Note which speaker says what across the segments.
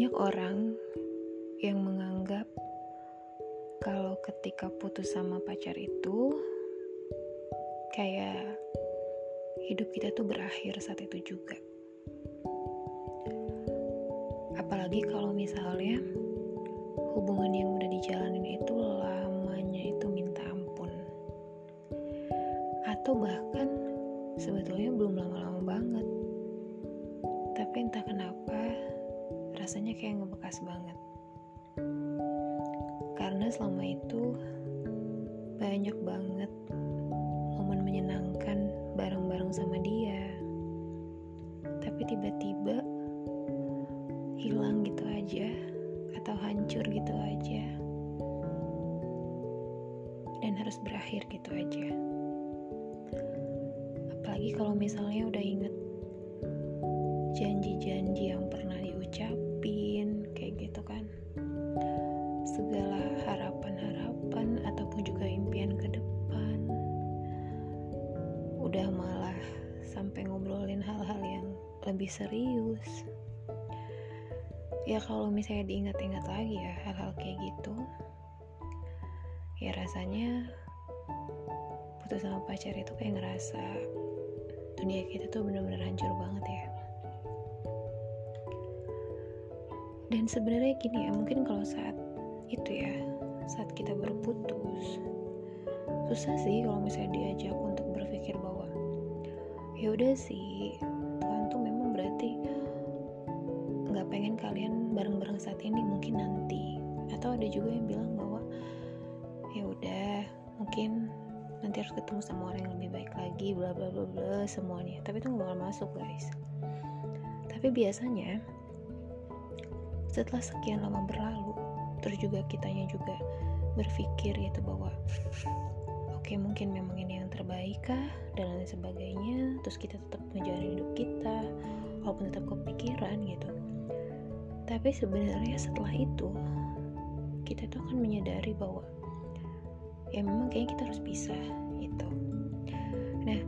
Speaker 1: Banyak orang yang menganggap kalau ketika putus sama pacar itu kayak hidup kita tuh berakhir saat itu juga. Apalagi kalau misalnya hubungan yang udah dijalanin itu lamanya itu minta ampun. Atau bahkan sebetulnya belum lama-lama banget. Tapi entah kenapa rasanya kayak ngebekas banget. Karena selama itu banyak banget momen menyenangkan bareng-bareng sama dia. Tapi tiba-tiba hilang gitu aja atau hancur gitu aja. Dan harus berakhir gitu aja. Apalagi kalau misalnya udah inget segala harapan-harapan ataupun juga impian ke depan. Udah malah sampai ngobrolin hal-hal yang lebih serius. Ya kalau misalnya diingat-ingat lagi ya hal-hal kayak gitu ya rasanya putus sama pacar itu kayak ngerasa dunia kita tuh bener-bener hancur banget ya. Dan sebenarnya gini ya mungkin kalau saat itu ya saat kita baru putus susah sih kalau misalnya diajak untuk berpikir bahwa ya udah sih Tuhan tuh memang berarti nggak pengen kalian bareng-bareng saat ini mungkin nanti. Atau ada juga yang bilang bahwa ya udah mungkin nanti harus ketemu sama orang yang lebih baik lagi bla bla bla bla semuanya. Tapi itu nggak bakal masuk guys. Tapi biasanya setelah sekian lama berlalu terus juga kitanya juga berpikir gitu bahwa oke okay, mungkin memang ini yang terbaik kah? Dan lain sebagainya. Terus kita tetap menjalani hidup kita walaupun tetap kepikiran gitu. Tapi sebenarnya setelah itu kita tuh akan menyadari bahwa ya memang kayaknya kita harus pisah gitu. Nah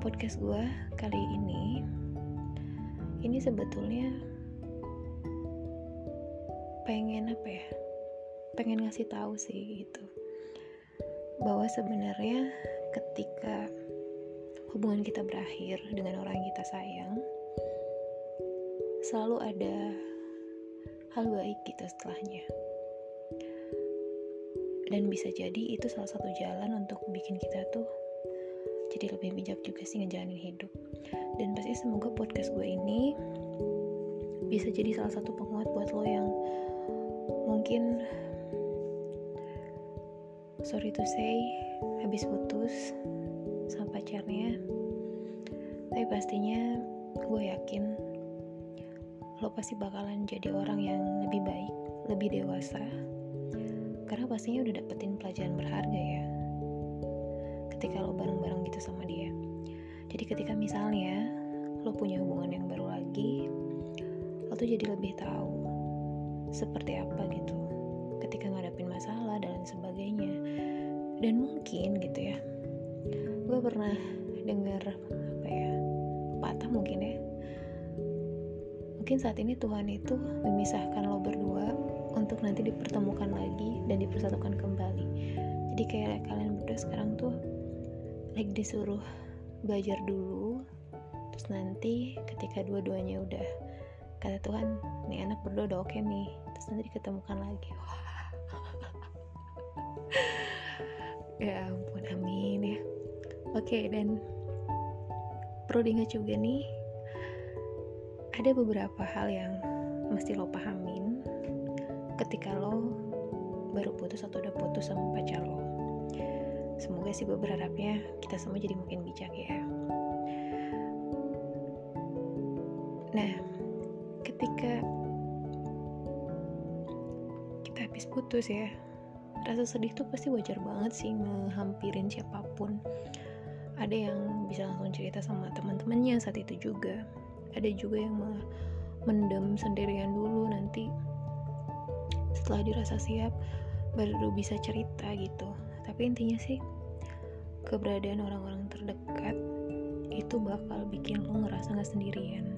Speaker 1: podcast gue kali ini ini sebetulnya pengen apa ya pengen ngasih tahu sih gitu. Bahwa sebenarnya ketika hubungan kita berakhir dengan orang yang kita sayang selalu ada hal baik gitu setelahnya. Dan bisa jadi itu salah satu jalan untuk bikin kita tuh jadi lebih bijak juga sih ngejalanin hidup. Dan pasti semoga podcast gue ini bisa jadi salah satu penguat buat lo yang mungkin sorry to say habis putus sama pacarnya tapi pastinya gue yakin lo pasti bakalan jadi orang yang lebih baik lebih dewasa. Karena pastinya udah dapetin pelajaran berharga ya ketika lo bareng-bareng gitu sama dia. Jadi ketika misalnya lo punya hubungan yang baru lagi lo tuh jadi lebih tahu seperti apa gitu ketika ngadapin masalah dan sebagainya dan mungkin gitu ya gue pernah dengar apa ya patah mungkin ya. Mungkin saat ini Tuhan itu memisahkan lo berdua untuk nanti dipertemukan lagi dan dipersatukan kembali. Jadi kayak kalian berdua sekarang tuh lagi disuruh belajar dulu terus nanti ketika dua-duanya udah kata Tuhan nih anak berdua udah oke nih terus nanti diketemukan lagi. Wah okay, dan perlu diingat juga nih ada beberapa hal yang mesti lo pahamin ketika lo baru putus atau udah putus sama pacar lo. Semoga sih gue berharapnya kita semua jadi makin bijak ya. Nah ketika kita habis putus ya rasa sedih tuh pasti wajar banget sih ngehampirin siapa pun ada yang bisa langsung cerita sama teman-temannya saat itu juga. Ada juga yang mendem sendirian dulu nanti setelah dirasa siap baru bisa cerita gitu. Tapi intinya sih keberadaan orang-orang terdekat itu bakal bikin lo ngerasa gak sendirian.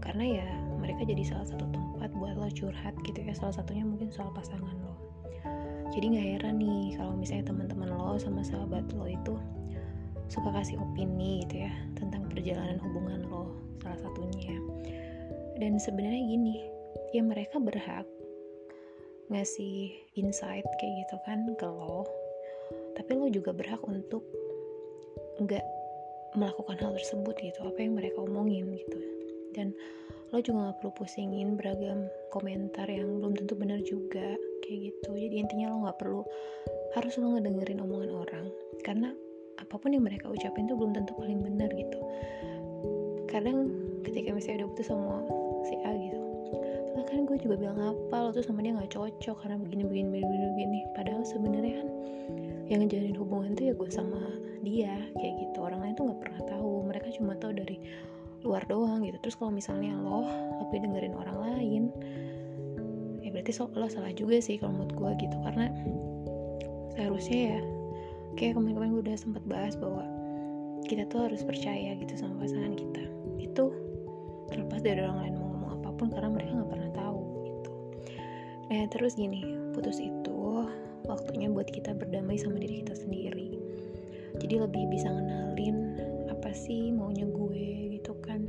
Speaker 1: Karena ya mereka jadi salah satu tempat buat lo curhat gitu ya. Salah satunya mungkin soal pasangan lo. Jadi nggak heran nih kalau misalnya teman-teman lo sama sahabat lo itu suka kasih opini gitu ya tentang perjalanan hubungan lo salah satunya. Dan sebenarnya gini ya mereka berhak ngasih insight kayak gitu kan ke lo tapi lo juga berhak untuk nggak melakukan hal tersebut gitu apa yang mereka omongin gitu. Dan lo juga gak perlu pusingin beragam komentar yang belum tentu benar juga kayak gitu. Jadi intinya lo gak perlu harus lo ngedengerin omongan orang karena apa pun yang mereka ucapin tuh belum tentu paling benar gitu. Kadang ketika misalnya udah putus sama si A gitu lah kan gue juga bilang apa lo tuh sama dia nggak cocok karena begini begini begini begini padahal sebenarnya kan yang ngejalin hubungan tuh ya gue sama dia kayak gitu. Orang lain tuh nggak pernah tahu mereka cuma tahu dari luar doang gitu. Terus kalau misalnya lo lebih dengerin orang lain ya berarti so, lo salah juga sih kalau menurut gue gitu. Karena seharusnya ya kayak kemarin-kemarin gue udah sempat bahas bahwa kita tuh harus percaya gitu sama pasangan kita. Itu terlepas dari orang lain mau ngomong apa pun karena mereka nggak pernah tahu gitu. Nah terus gini putus itu waktunya buat kita berdamai sama diri kita sendiri. Jadi lebih bisa ngenalin apa sih maunya gue kan.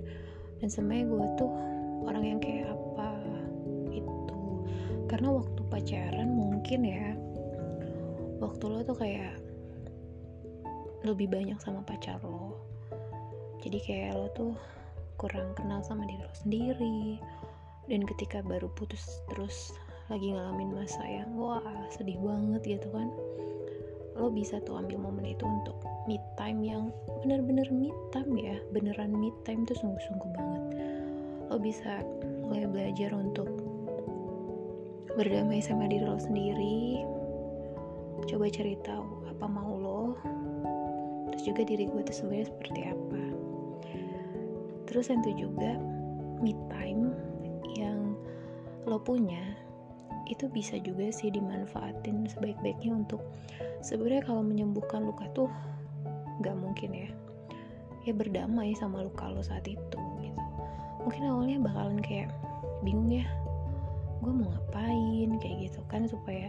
Speaker 1: Dan sebenarnya gue tuh orang yang kayak apa itu karena waktu pacaran mungkin ya waktu lo tuh kayak lebih banyak sama pacar lo. Jadi kayak lo tuh kurang kenal sama diri lo sendiri. Dan ketika baru putus terus lagi ngalamin masa yang wah sedih banget gitu kan lo bisa tuh ambil momen itu untuk me time yang bener-bener me time ya. Beneran me time tuh sungguh-sungguh banget. Lo bisa mulai belajar untuk berdamai sama diri lo sendiri. Coba cari tahu apa mau terus juga diri gue tuh sebenarnya seperti apa. Terus yang juga me time yang lo punya itu bisa juga sih dimanfaatin sebaik-baiknya untuk sebenarnya kalau menyembuhkan luka tuh nggak mungkin ya. Ya berdamai sama luka lo saat itu gitu. Mungkin awalnya bakalan kayak bingung ya gue mau ngapain? kayak gitu kan supaya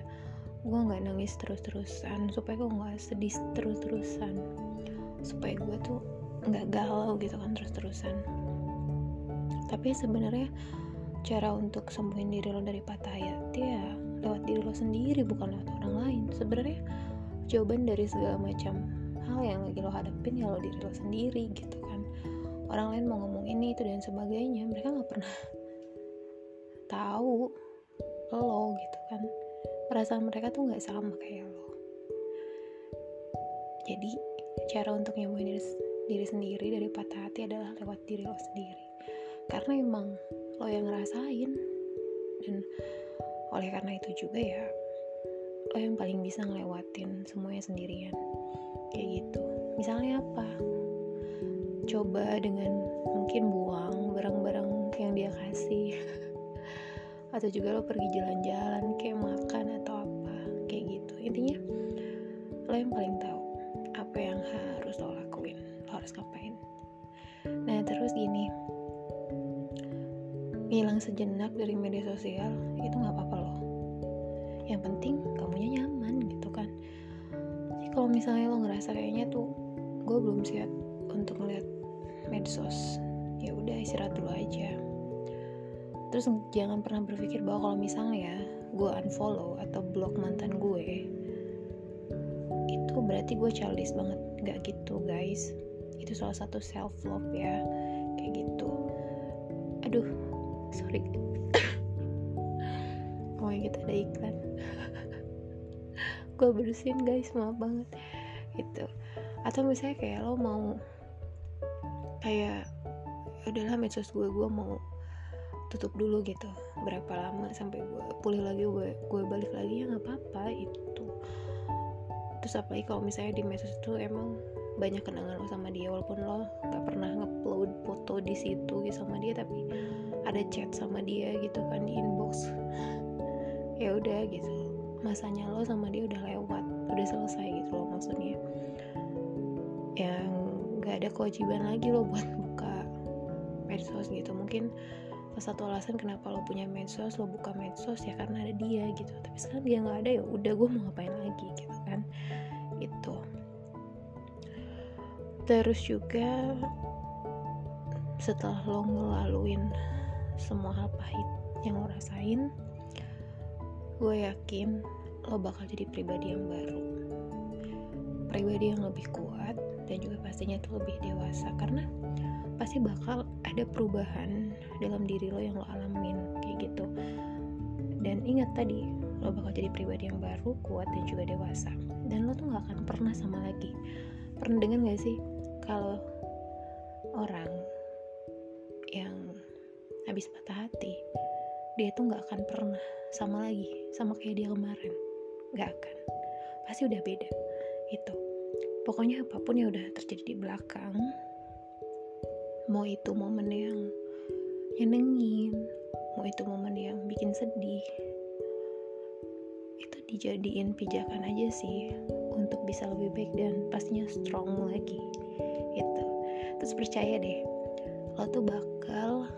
Speaker 1: gue nggak nangis terus-terusan supaya gue nggak sedih terus-terusan. Supaya gue tuh nggak galau gitu kan terus-terusan. Tapi sebenarnya cara untuk sembuhin diri lo dari patah hati ya lewat diri lo sendiri bukan lewat orang lain. Sebenarnya jawaban dari segala macam hal yang lagi lo hadapin ya lo diri lo sendiri gitu kan. Orang lain mau ngomong ini itu dan sebagainya mereka nggak pernah tahu lo gitu kan perasaan mereka tuh nggak sama kayak lo. Jadi cara untuk nyembuhin diri, diri sendiri dari patah hati adalah lewat diri lo sendiri. Karena emang lo yang ngerasain. Dan oleh karena itu juga ya lo yang paling bisa ngelewatin semuanya sendirian. Kayak gitu. Misalnya apa? Coba dengan mungkin buang barang-barang yang dia kasih. Atau juga lo pergi jalan-jalan kayak makan lo yang paling tahu apa yang harus lo lakuin lo harus ngapain. Nah terus gini. Ngilang sejenak dari media sosial itu nggak apa-apa loh. Yang penting kamunya nyaman gitu kan. Jadi kalau misalnya lo ngerasa kayaknya tuh gue belum siap untuk ngeliat medsos ya udah istirahat dulu aja. Terus jangan pernah berpikir bahwa kalau misalnya gue unfollow atau block mantan gue berarti gue childish banget. Nggak gitu guys. Itu salah satu self love ya. Kayak gitu. Aduh sorry. My god ada iklan. Gue bersihin guys. Maaf banget. Gitu. Atau misalnya kayak lo mau kayak ya udahlah medsos gue gue mau tutup dulu gitu. Berapa lama sampai gue pulih lagi gue gue balik lagi ya nggak apa-apa. Itu terus apalagi kalau misalnya di medsos itu emang banyak kenangan lo sama dia walaupun lo gak pernah ngupload foto di situ gitu sama dia tapi ada chat sama dia gitu kan di inbox. Ya udah gitu. Masanya lo sama dia udah lewat udah selesai gitu loh maksudnya. Yang gak ada kewajiban lagi lo buat buka medsos gitu. Mungkin satu alasan kenapa lo punya medsos lo buka medsos ya karena ada dia gitu. Tapi sekarang dia nggak ada ya udah gue mau ngapain lagi gitu kan? Itu terus juga setelah lo ngelaluin semua hal pahit yang lo rasain gue yakin lo bakal jadi pribadi yang baru. Pribadi yang lebih kuat dan juga pastinya tuh lebih dewasa karena pasti bakal ada perubahan dalam diri lo yang lo alamin kayak gitu. Dan ingat tadi lo bakal jadi pribadi yang baru kuat dan juga dewasa dan lo tuh gak akan pernah sama lagi. Pernah dengar gak sih kalau orang yang habis patah hati dia tuh gak akan pernah sama lagi sama kayak dia kemarin? Gak akan. Pasti udah beda. Itu pokoknya apa pun yang udah terjadi di belakang mau itu momen yang nyenengin mau itu momen yang bikin sedih dijadiin pijakan aja sih untuk bisa lebih baik dan pastinya strong lagi itu terus percaya deh lo tuh bakal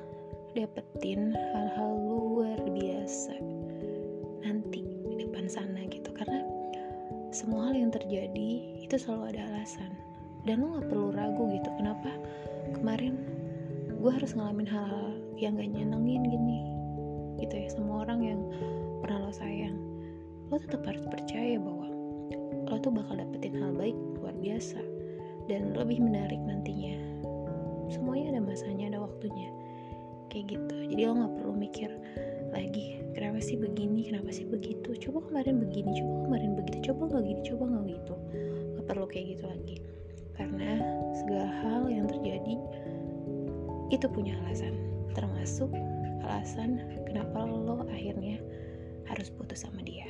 Speaker 1: dapetin hal-hal luar biasa nanti di depan sana gitu. Karena semua hal yang terjadi itu selalu ada alasan. Dan lo gak perlu ragu gitu kenapa kemarin gue harus ngalamin hal-hal yang gak nyenengin gini gitu ya. Semua orang yang pernah lo sayang lo tetap harus percaya bahwa lo tuh bakal dapetin hal baik luar biasa dan lebih menarik nantinya. Semuanya ada masanya ada waktunya. Kayak gitu. Jadi lo gak perlu mikir lagi kenapa sih begini? Kenapa sih begitu? Coba kemarin begini coba kemarin begitu coba nggak gini coba nggak gitu. Nggak perlu kayak gitu lagi. Karena segala hal yang terjadi itu punya alasan termasuk alasan kenapa lo akhirnya harus putus sama dia